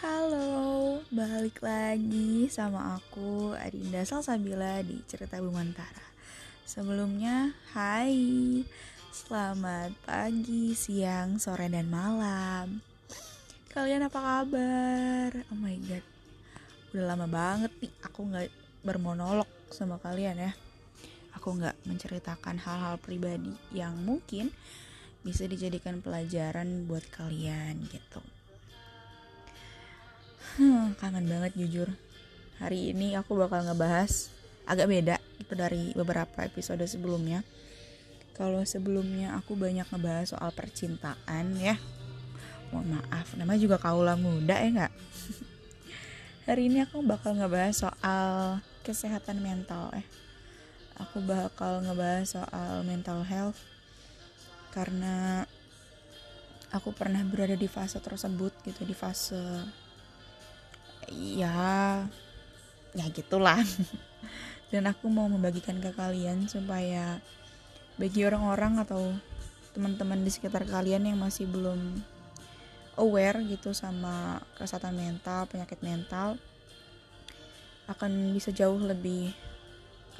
Halo, balik lagi sama aku Adinda Salsabila di Cerita Bumantara. Sebelumnya, hai. Selamat pagi, siang, sore, dan malam. Kalian apa kabar? Oh my god. Udah lama banget nih aku gak bermonolog sama kalian ya. Aku gak menceritakan hal-hal pribadi yang mungkin bisa dijadikan pelajaran buat kalian gitu Hmm, kangen banget jujur. Hari ini aku bakal ngebahas agak beda itu dari beberapa episode sebelumnya. Kalau sebelumnya aku banyak ngebahas soal percintaan ya. Mohon maaf, namanya juga kaula muda ya nggak? Hari ini aku bakal ngebahas soal kesehatan mental eh. Aku bakal ngebahas soal mental health karena aku pernah berada di fase tersebut gitu di fase ya ya gitulah. Dan aku mau membagikan ke kalian supaya bagi orang-orang atau teman-teman di sekitar kalian yang masih belum aware gitu sama kesehatan mental penyakit mental akan bisa jauh lebih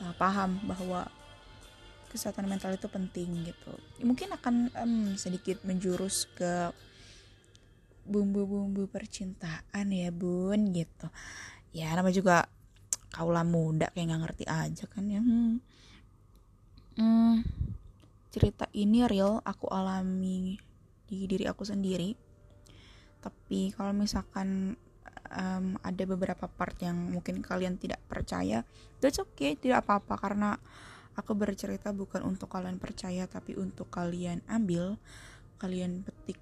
uh, paham bahwa kesehatan mental itu penting gitu. Mungkin akan um, sedikit menjurus ke bumbu-bumbu percintaan ya bun gitu. Ya nama juga kaulah muda kayak nggak ngerti aja kan ya. Hmm. Hmm, cerita ini real aku alami di diri aku sendiri. Tapi kalau misalkan um, ada beberapa part yang mungkin kalian tidak percaya that's okay tidak apa-apa. Karena aku bercerita bukan untuk kalian percaya tapi untuk kalian ambil kalian petik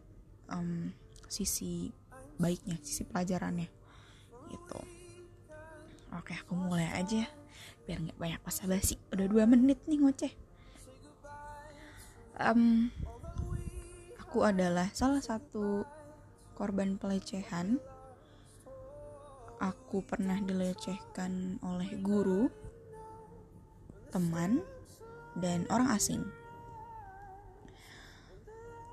um, sisi baiknya sisi pelajarannya. Gitu. Oke aku mulai aja biar nggak banyak basa-basi udah dua menit nih ngoceh. Um, aku adalah salah satu korban pelecehan. Aku pernah dilecehkan oleh guru teman dan orang asing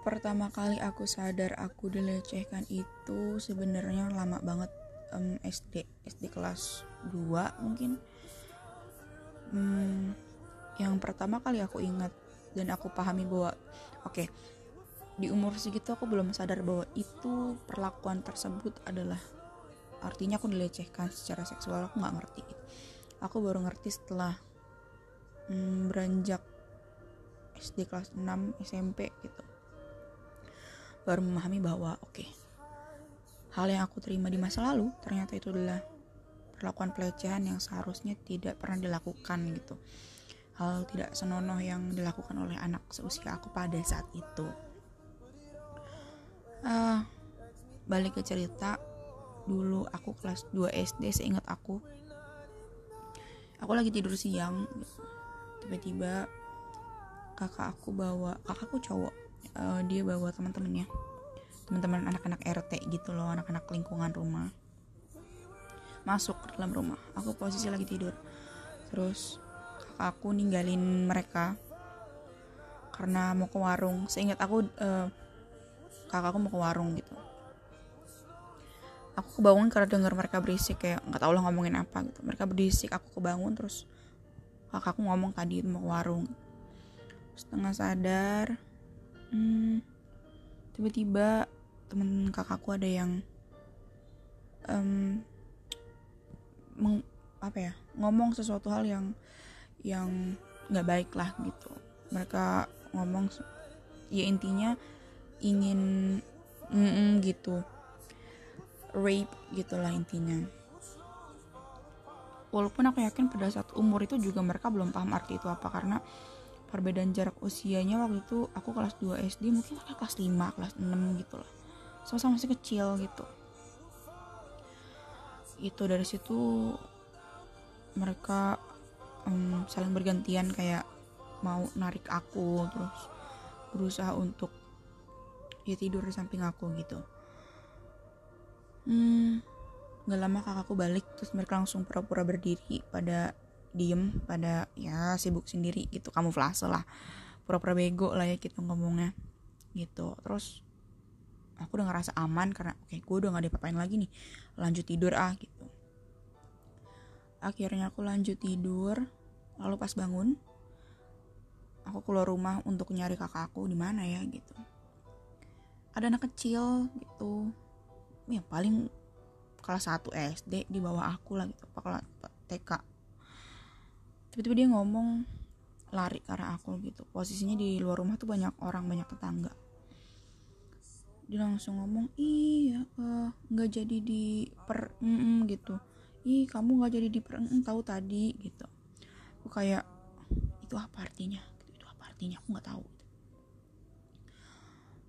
pertama kali aku sadar aku dilecehkan itu sebenarnya lama banget um, SD SD kelas 2 mungkin. Um, yang pertama kali aku ingat dan aku pahami bahwa oke okay, di umur segitu aku belum sadar bahwa itu perlakuan tersebut adalah artinya aku dilecehkan secara seksual aku nggak ngerti. Aku baru ngerti setelah um, beranjak SD kelas 6 SMP gitu baru memahami bahwa oke okay, hal yang aku terima di masa lalu ternyata itu adalah perlakuan pelecehan yang seharusnya tidak pernah dilakukan gitu. Hal tidak senonoh yang dilakukan oleh anak seusia aku pada saat itu. Uh, balik ke cerita dulu aku kelas 2 SD seingat aku aku lagi tidur siang tiba-tiba kakak aku bawa kakakku cowok uh, dia bawa teman-temannya. Teman-teman anak-anak RT gitu loh anak-anak lingkungan rumah. Masuk ke dalam rumah. Aku posisi lagi tidur. Terus kakak aku ninggalin mereka karena mau ke warung. Seingat aku uh, kakakku mau ke warung gitu. Aku kebangun karena dengar mereka berisik kayak nggak tahu lah ngomongin apa gitu. Mereka berisik aku kebangun terus kakakku ngomong tadi mau ke warung. Setengah sadar hmm, tiba-tiba temen kakakku ada yang um, meng, apa ya ngomong sesuatu hal yang yang nggak baik lah gitu. Mereka ngomong ya intinya ingin mm -mm, gitu rape gitulah intinya. Walaupun aku yakin pada saat umur itu juga mereka belum paham arti itu apa karena perbedaan jarak usianya waktu itu aku kelas 2 SD mungkin mereka kelas 5 kelas 6 gitu lah. Sama-sama masih kecil gitu. Itu dari situ mereka um, saling bergantian kayak mau narik aku terus berusaha untuk ya tidur di samping aku gitu. Hmm nggak lama kakakku balik terus mereka langsung pura-pura berdiri pada diem pada ya sibuk sendiri gitu kamu kamuflase lah. Pura-pura bego lah ya gitu ngomongnya gitu. Terus aku udah ngerasa aman karena oke okay, gue udah gak diapa-apain lagi nih lanjut tidur ah gitu. Akhirnya aku lanjut tidur lalu pas bangun aku keluar rumah untuk nyari kakak aku di mana ya gitu. Ada anak kecil gitu. Ya paling kelas 1 SD di bawah aku lah gitu apa kelas TK tiba-tiba dia ngomong lari ke arah aku gitu. Posisinya di luar rumah tuh banyak orang banyak tetangga. Dia langsung ngomong iya nggak uh, jadi di per mm -mm, gitu. Ih kamu nggak jadi di per mm, tahu tadi gitu. Aku kayak itu apa artinya? Gitu, itu apa artinya? Aku nggak tahu.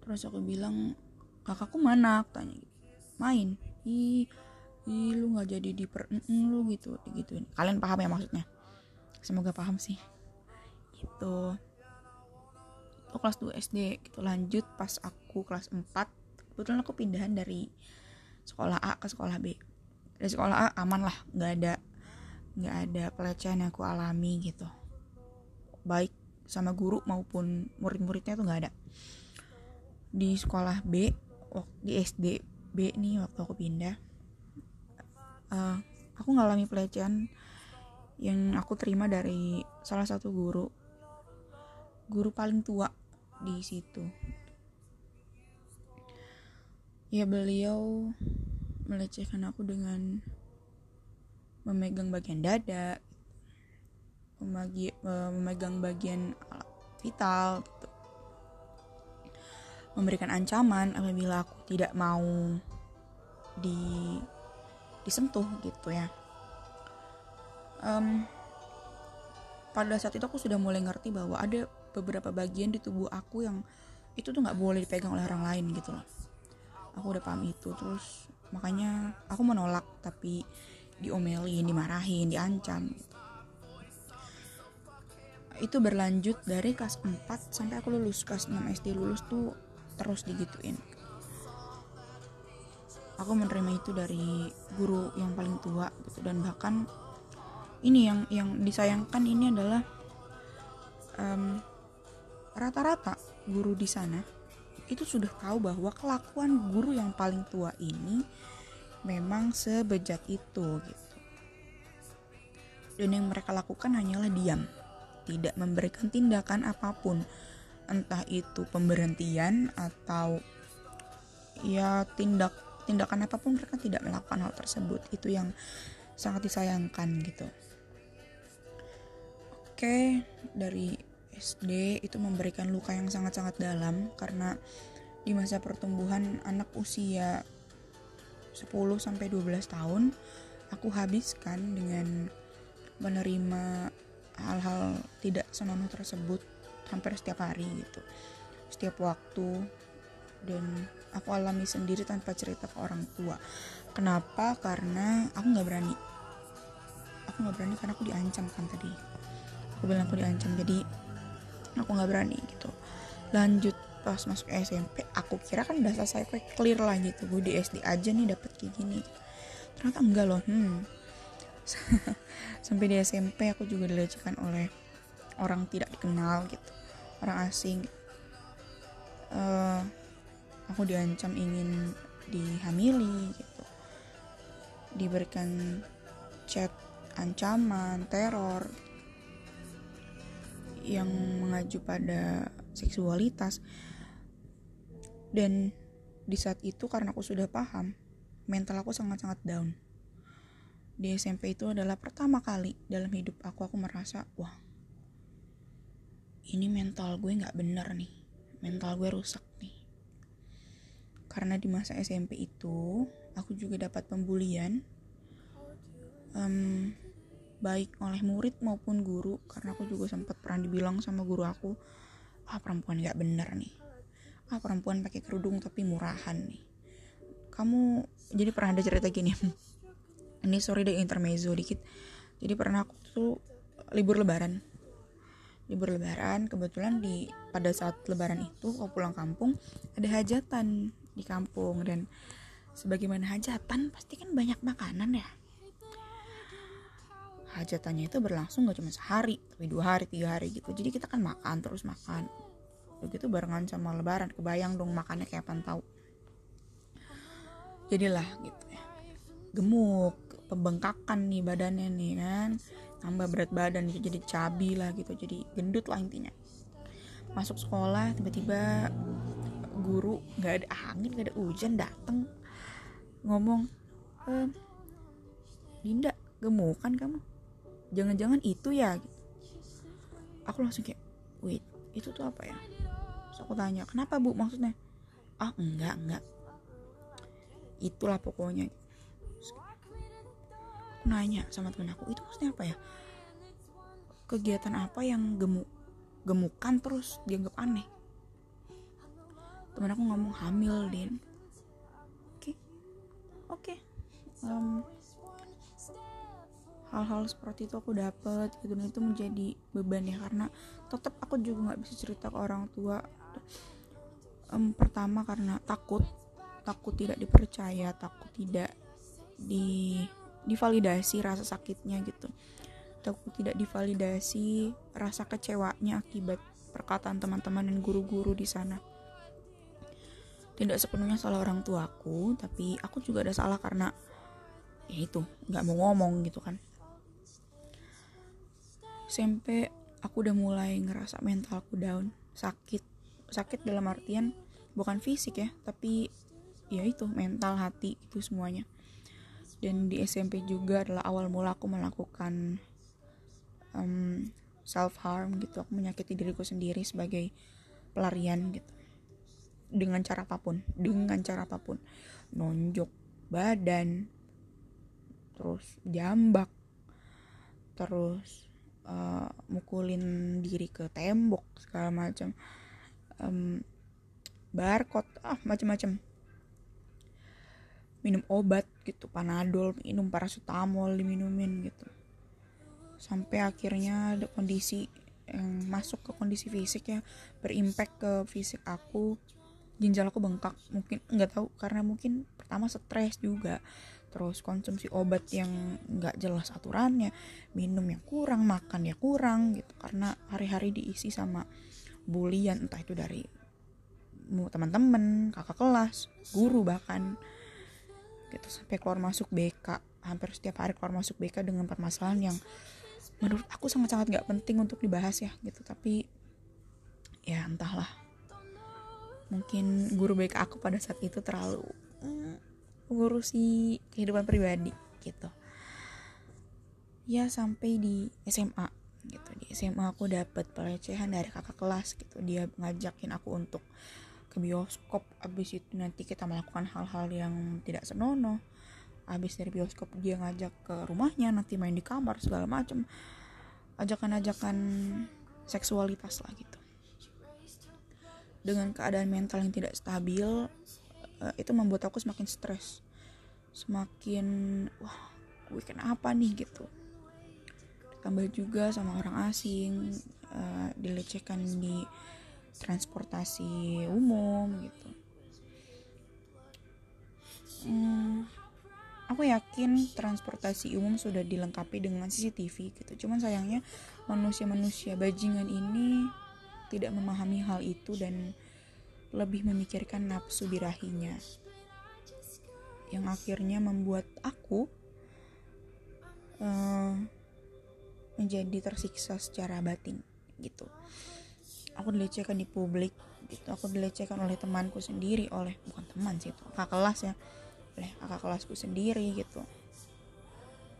Terus aku bilang kakakku mana aku tanya gitu. Main? Ih ih lu nggak jadi di per mm, mm, lu gitu gituin kalian paham ya maksudnya semoga paham sih. Gitu aku kelas 2 SD gitu. Lanjut pas aku kelas 4 kebetulan aku pindahan dari sekolah A ke sekolah B. Dari sekolah A aman lah nggak ada nggak ada pelecehan yang aku alami gitu. Baik sama guru maupun murid-muridnya tuh nggak ada. Di sekolah B di SD B nih waktu aku pindah uh, aku ngalami pelecehan yang aku terima dari salah satu guru. Guru paling tua di situ. Ya beliau melecehkan aku dengan memegang bagian dada memegang bagian vital gitu. memberikan ancaman apabila aku tidak mau di disentuh gitu ya um, pada saat itu aku sudah mulai ngerti bahwa ada beberapa bagian di tubuh aku yang itu tuh nggak boleh dipegang oleh orang lain gitu loh aku udah paham itu terus makanya aku menolak tapi diomelin dimarahin diancam gitu. itu berlanjut dari kelas 4 sampai aku lulus kelas 6 SD lulus tuh terus digituin aku menerima itu dari guru yang paling tua gitu dan bahkan ini yang yang disayangkan ini adalah um, rata-rata guru di sana itu sudah tahu bahwa kelakuan guru yang paling tua ini memang sebejat itu gitu. Dan yang mereka lakukan hanyalah diam, tidak memberikan tindakan apa pun, entah itu pemberhentian atau ya tindak tindakan apa pun mereka tidak melakukan hal tersebut. Itu yang sangat disayangkan gitu. Oke, dari SD itu memberikan luka yang sangat-sangat dalam karena di masa pertumbuhan anak usia 10 sampai 12 tahun aku habiskan dengan menerima hal-hal tidak senonoh tersebut hampir setiap hari gitu setiap waktu dan aku alami sendiri tanpa cerita ke orang tua. Kenapa? Karena aku nggak berani. Aku nggak berani karena aku diancam kan tadi aku bilang aku diancam jadi aku nggak berani gitu. Lanjut pas masuk SMP aku kira kan udah selesai kayak clear lah gitu. Gue di SD aja nih dapet kayak gini. Ternyata enggak loh hmm. Sampai di SMP aku juga dilecehkan oleh orang tidak dikenal gitu. Orang asing. Uh, aku diancam ingin dihamili gitu. Diberikan chat ancaman teror yang mengacu pada seksualitas. Dan di saat itu karena aku sudah paham mental aku sangat-sangat down. Di SMP itu adalah pertama kali dalam hidup aku aku merasa wah ini mental gue nggak bener nih. Mental gue rusak nih. Karena di masa SMP itu aku juga dapat pembulian um, baik oleh murid maupun guru karena aku juga sempat pernah dibilang sama guru aku ah perempuan nggak bener nih. Ah perempuan pakai kerudung tapi murahan nih. Kamu jadi pernah ada cerita gini? Ini sorry deh intermezzo dikit. Jadi pernah aku tuh libur lebaran. Libur lebaran kebetulan di pada saat lebaran itu aku pulang kampung ada hajatan di kampung. Dan sebagaimana hajatan pasti kan banyak makanan ya hajatannya itu berlangsung gak cuma sehari tapi dua hari tiga hari gitu. Jadi kita kan makan terus makan. Begitu barengan sama lebaran. Kebayang dong makannya kayak tahu jadilah gitu ya. Gemuk pembengkakan nih badannya nih kan. Tambah berat badan gitu jadi cabi lah gitu. Jadi gendut lah intinya. Masuk sekolah tiba-tiba guru nggak ada angin nggak ada hujan dateng. Ngomong ehm, Dinda gemukan kamu jangan-jangan itu ya. Aku langsung kayak wait itu tuh apa ya? Terus aku tanya kenapa bu maksudnya? Ah enggak enggak. Itulah pokoknya. Terus aku nanya sama temen aku itu maksudnya apa ya? Kegiatan apa yang gemuk gemukan terus dianggap aneh? Temen aku ngomong hamil din oke. Okay. oke. Okay. um, hal-hal seperti itu aku dapet gitu. Dan itu menjadi beban ya karena tetap aku juga nggak bisa cerita ke orang tua. Um, pertama karena takut takut tidak dipercaya takut tidak di divalidasi rasa sakitnya gitu. Takut tidak divalidasi rasa kecewanya akibat perkataan teman-teman dan guru-guru di sana. Tidak sepenuhnya salah orang tuaku tapi aku juga ada salah karena ya itu nggak mau ngomong gitu kan SMP aku udah mulai ngerasa mentalku down. Sakit sakit dalam artian bukan fisik ya tapi ya itu mental hati itu semuanya. Dan di SMP juga adalah awal mula aku melakukan um, self harm gitu. Aku menyakiti diriku sendiri sebagai pelarian gitu. Dengan cara apa pun dengan cara apa pun. Nonjok badan terus jambak terus uh, mukulin diri ke tembok segala macam. Um, barcode ah macam-macam minum obat gitu panadol minum paracetamol diminumin gitu. Sampai akhirnya ada kondisi yang masuk ke kondisi fisik ya berimpact ke fisik aku. Ginjal aku bengkak mungkin nggak tahu karena mungkin pertama stres juga terus konsumsi obat yang nggak jelas aturannya minum yang kurang makan ya kurang gitu. Karena hari-hari diisi sama bulian entah itu dari teman-teman kakak kelas guru bahkan gitu. Sampai keluar masuk BK hampir setiap hari keluar masuk BK dengan permasalahan yang menurut aku sangat-sangat nggak penting untuk dibahas ya gitu. Tapi ya entahlah. Mungkin guru BK aku pada saat itu terlalu mm, mengurusi kehidupan pribadi gitu. Ya sampai di SMA gitu. Di SMA aku dapat pelecehan dari kakak kelas gitu. Dia ngajakin aku untuk ke bioskop. Abis itu nanti kita melakukan hal-hal yang tidak senonoh. Abis dari bioskop dia ngajak ke rumahnya nanti main di kamar segala macam ajakan-ajakan seksualitas lah gitu. Dengan keadaan mental yang tidak stabil uh, itu membuat aku semakin stres. Semakin wah gue kenapa nih? gitu. Tambah juga sama orang asing uh, dilecehkan di transportasi umum gitu. Hmm, aku yakin transportasi umum sudah dilengkapi dengan CCTV gitu. Cuman sayangnya manusia-manusia bajingan ini tidak memahami hal itu dan lebih memikirkan nafsu birahinya. Yang akhirnya membuat aku uh, menjadi tersiksa secara batin gitu. Aku dilecehkan di publik gitu. Aku dilecehkan oleh temanku sendiri oleh bukan teman sih itu kakak kelas ya. Oleh kakak kelasku sendiri gitu.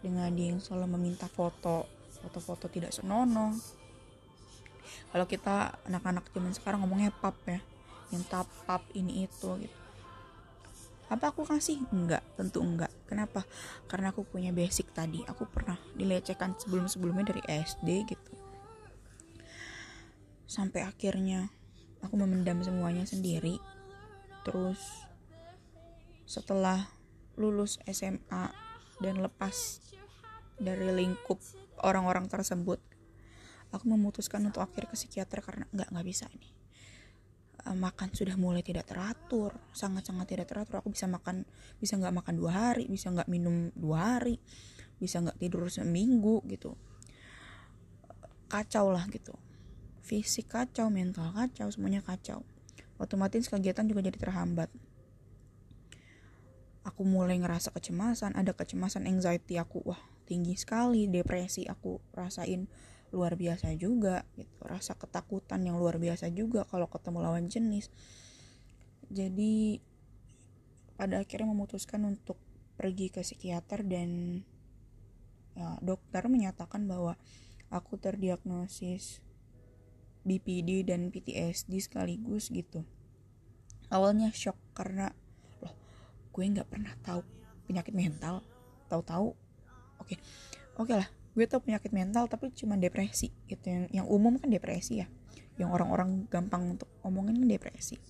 Dengan dia yang selalu meminta foto foto-foto tidak senonoh. Kalau kita anak-anak zaman sekarang ngomongnya pap ya minta pap ini itu gitu. Apa aku kasih? Enggak tentu enggak. Kenapa? Karena aku punya basic tadi. Aku pernah dilecehkan sebelum sebelumnya dari SD gitu. Sampai akhirnya aku memendam semuanya sendiri. Terus setelah lulus SMA dan lepas dari lingkup orang-orang tersebut aku memutuskan untuk akhir ke psikiater karena nggak nggak bisa ini. uh, makan sudah mulai tidak teratur sangat-sangat tidak teratur. Aku bisa makan bisa nggak makan dua hari bisa nggak minum dua hari bisa nggak tidur seminggu gitu. Kacau lah gitu. Fisik kacau mental kacau semuanya kacau. Otomatis kegiatan juga jadi terhambat. Aku mulai ngerasa kecemasan ada kecemasan anxiety aku wah tinggi sekali depresi aku rasain luar biasa juga gitu. Rasa ketakutan yang luar biasa juga kalau ketemu lawan jenis. Jadi pada akhirnya memutuskan untuk pergi ke psikiater dan ya, dokter menyatakan bahwa aku terdiagnosis BPD dan PTSD sekaligus gitu. Awalnya shock karena loh gue nggak pernah tahu penyakit mental. Tahu-tahu oke. Okay. oke okay lah gue tau penyakit mental tapi cuma depresi gitu. Yang yang umum kan depresi ya. Yang orang-orang gampang untuk omongin kan depresi.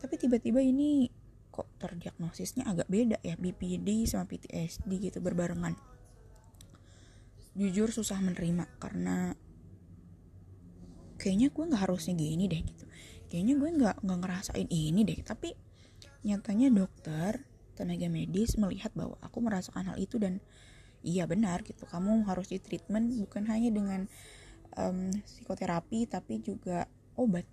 Tapi tiba-tiba ini kok terdiagnosisnya agak beda ya BPD sama PTSD gitu berbarengan. Jujur susah menerima karena kayaknya gue nggak harusnya gini deh gitu. Kayaknya gue nggak nggak ngerasain ini deh. Tapi nyatanya dokter tenaga medis melihat bahwa aku merasakan hal itu dan iya benar gitu. Kamu harus di treatment bukan hanya dengan um, psikoterapi tapi juga obat.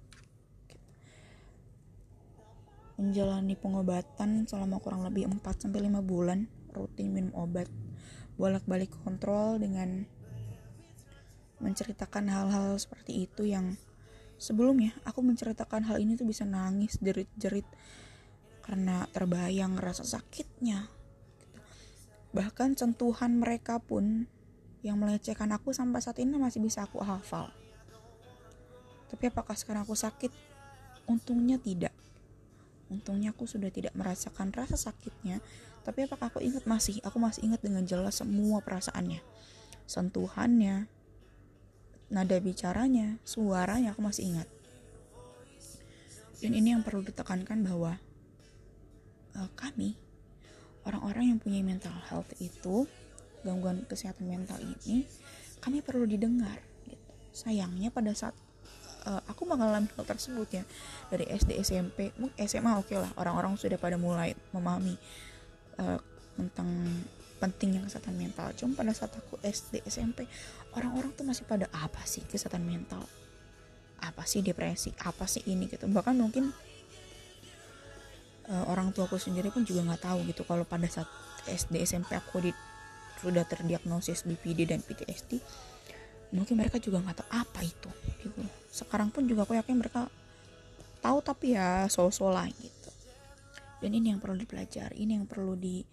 Menjalani pengobatan selama kurang lebih 4 sampai 5 bulan rutin minum obat bolak-balik kontrol dengan menceritakan hal-hal seperti itu yang sebelumnya aku menceritakan hal ini tuh bisa nangis jerit-jerit karena terbayang rasa sakitnya bahkan sentuhan mereka pun yang melecehkan aku sampai saat ini masih bisa aku hafal. Tapi apakah sekarang aku sakit? Untungnya tidak. Untungnya aku sudah tidak merasakan rasa sakitnya. Tapi apakah aku ingat masih? Aku masih ingat dengan jelas semua perasaannya. Sentuhannya nada bicaranya, suaranya aku masih ingat. Dan ini yang perlu ditekankan bahwa uh, kami orang-orang yang punya mental health itu gangguan kesehatan mental ini kami perlu didengar. Gitu. Sayangnya pada saat uh, aku mengalami hal tersebut ya dari SD SMP SMA oke okay lah orang-orang sudah pada mulai memahami uh, tentang pentingnya kesehatan mental cuma pada saat aku SD SMP orang-orang tuh masih pada apa sih kesehatan mental apa sih depresi apa sih ini gitu bahkan mungkin uh, orang tua aku sendiri pun juga nggak tahu gitu kalau pada saat SD SMP aku di, sudah terdiagnosis BPD dan PTSD mungkin mereka juga nggak tahu apa itu gitu. Sekarang pun juga aku yakin mereka tahu tapi ya so-so lah gitu. Dan ini yang perlu dipelajari ini yang perlu di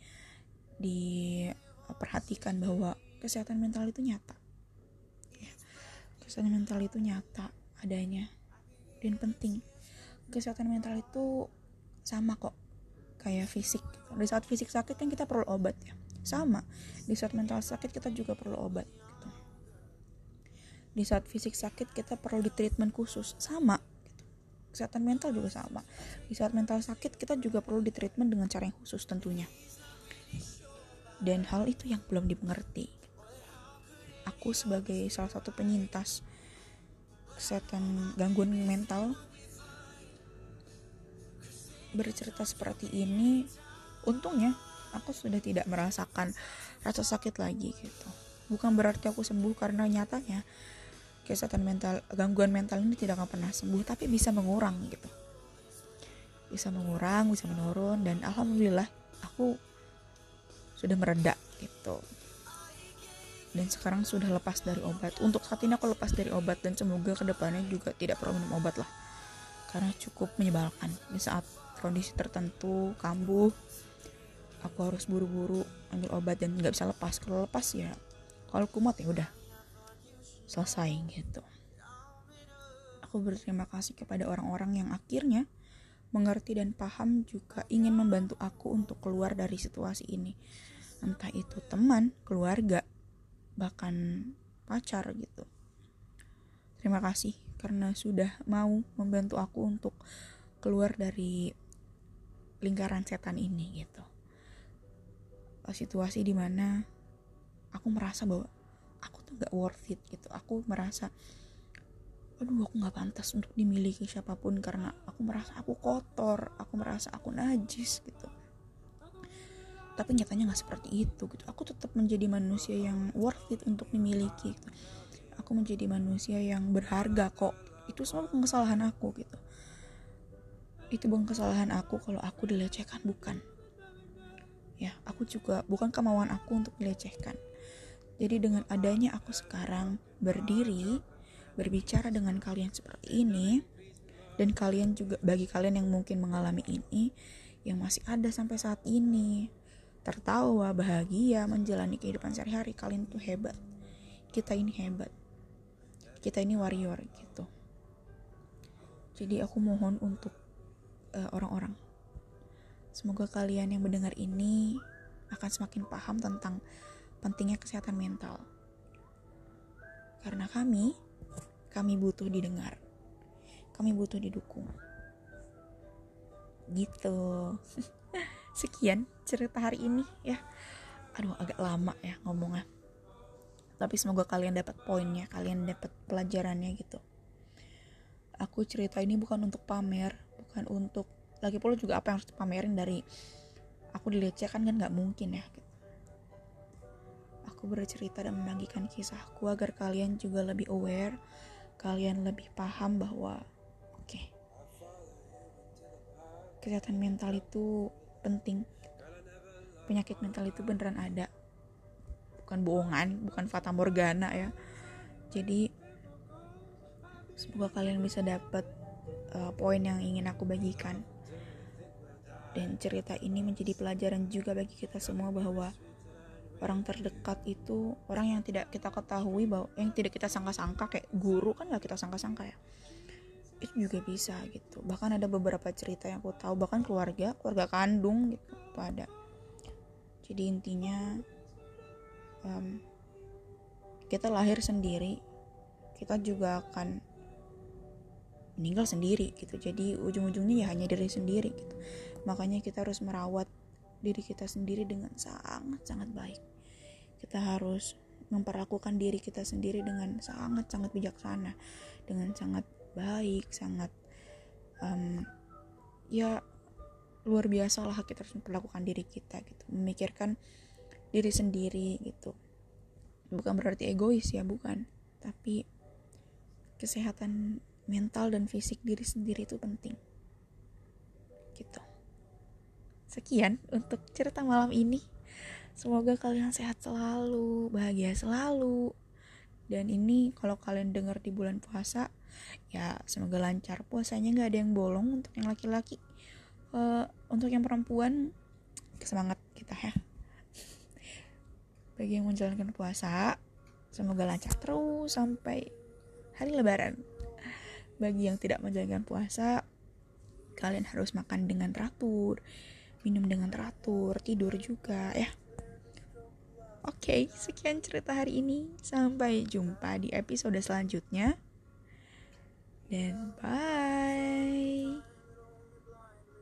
diperhatikan bahwa kesehatan mental itu nyata. Ya, kesehatan mental itu nyata adanya dan penting. Kesehatan mental itu sama kok kayak fisik. Di saat fisik sakit kan kita perlu obat ya. Sama di saat mental sakit kita juga perlu obat gitu. di saat fisik sakit kita perlu di treatment khusus sama. Kesehatan mental juga sama. Di saat mental sakit kita juga perlu di treatment dengan cara yang khusus tentunya. Dan hal itu yang belum dimengerti. Aku sebagai salah satu penyintas kesehatan gangguan mental bercerita seperti ini untungnya aku sudah tidak merasakan rasa sakit lagi gitu. Bukan berarti aku sembuh karena nyatanya kesehatan mental gangguan mental ini tidak akan pernah sembuh tapi bisa mengurang gitu. Bisa mengurang bisa menurun dan alhamdulillah aku sudah meredak gitu. Dan sekarang sudah lepas dari obat. Untuk saat ini aku lepas dari obat dan semoga ke depannya juga tidak perlu minum obat lah. Karena cukup menyebalkan di saat kondisi tertentu kambuh aku harus buru-buru ambil obat dan nggak bisa lepas kalau lepas ya kalau kumat ya udah selesai gitu aku berterima kasih kepada orang-orang yang akhirnya mengerti dan paham juga ingin membantu aku untuk keluar dari situasi ini. Entah itu teman, keluarga, bahkan pacar gitu. Terima kasih karena sudah mau membantu aku untuk keluar dari lingkaran setan ini gitu. Situasi di mana aku merasa bahwa aku tuh gak worth it gitu. Aku merasa aduh aku nggak pantas untuk dimiliki siapa pun karena aku merasa aku kotor aku merasa aku najis gitu tapi nyatanya nggak seperti itu gitu aku tetap menjadi manusia yang worth it untuk dimiliki gitu. aku menjadi manusia yang berharga kok itu semua kesalahan aku gitu itu bukan kesalahan aku kalau aku dilecehkan bukan. Aku juga bukan kemauan aku untuk dilecehkan. Jadi dengan adanya aku sekarang berdiri berbicara dengan kalian seperti ini dan kalian juga bagi kalian yang mungkin mengalami ini yang masih ada sampai saat ini tertawa bahagia menjalani kehidupan sehari-hari kalian tuh hebat. Kita ini hebat. Kita ini warrior gitu. Jadi aku mohon untuk uh, orang-orang. Semoga kalian yang mendengar ini akan semakin paham tentang pentingnya kesehatan mental. Karena kami kami butuh didengar. Kami butuh didukung. Gitu. Sekian cerita hari ini ya. Aduh agak lama ya ngomongnya. Tapi semoga kalian dapat poinnya kalian dapat pelajarannya gitu. Aku cerita ini bukan untuk pamer bukan untuk lagi pula juga apa yang harus dipamerin dari aku dilecehkan kan nggak mungkin ya gitu. aku bercerita dan membagikan kisahku agar kalian juga lebih aware kalian lebih paham bahwa oke okay, kesehatan mental itu penting. Penyakit mental itu beneran ada. Bukan bohongan bukan fata morgana ya. Jadi semoga kalian bisa dapat uh, poin yang ingin aku bagikan. Dan cerita ini menjadi pelajaran juga bagi kita semua bahwa orang terdekat itu orang yang tidak kita ketahui bahwa yang tidak kita sangka-sangka kayak guru kan gak kita sangka-sangka ya. Itu juga bisa gitu. Bahkan ada beberapa cerita yang aku tahu bahkan keluarga keluarga kandung gitu itu ada. Jadi intinya um, kita lahir sendiri kita juga akan meninggal sendiri gitu. Jadi ujung-ujungnya ya hanya diri sendiri gitu. Makanya kita harus merawat diri kita sendiri dengan sangat sangat baik. Kita harus memperlakukan diri kita sendiri dengan sangat sangat bijaksana dengan sangat baik sangat um, ya luar biasa lah kita harus memperlakukan diri kita gitu. Memikirkan diri sendiri gitu. Bukan berarti egois ya bukan. Tapi kesehatan mental dan fisik diri sendiri itu penting. Gitu. Sekian untuk cerita malam ini. Semoga kalian sehat selalu bahagia selalu. Dan ini kalau kalian dengar di bulan puasa ya semoga lancar. Puasanya nggak ada yang bolong untuk yang laki-laki. Uh, untuk yang perempuan semangat kita ya. Bagi yang menjalankan puasa semoga lancar terus sampai hari lebaran bagi yang tidak menjalankan puasa kalian harus makan dengan teratur minum dengan teratur tidur juga ya Oke, okay, sekian cerita hari ini. Sampai jumpa di episode selanjutnya. Dan bye.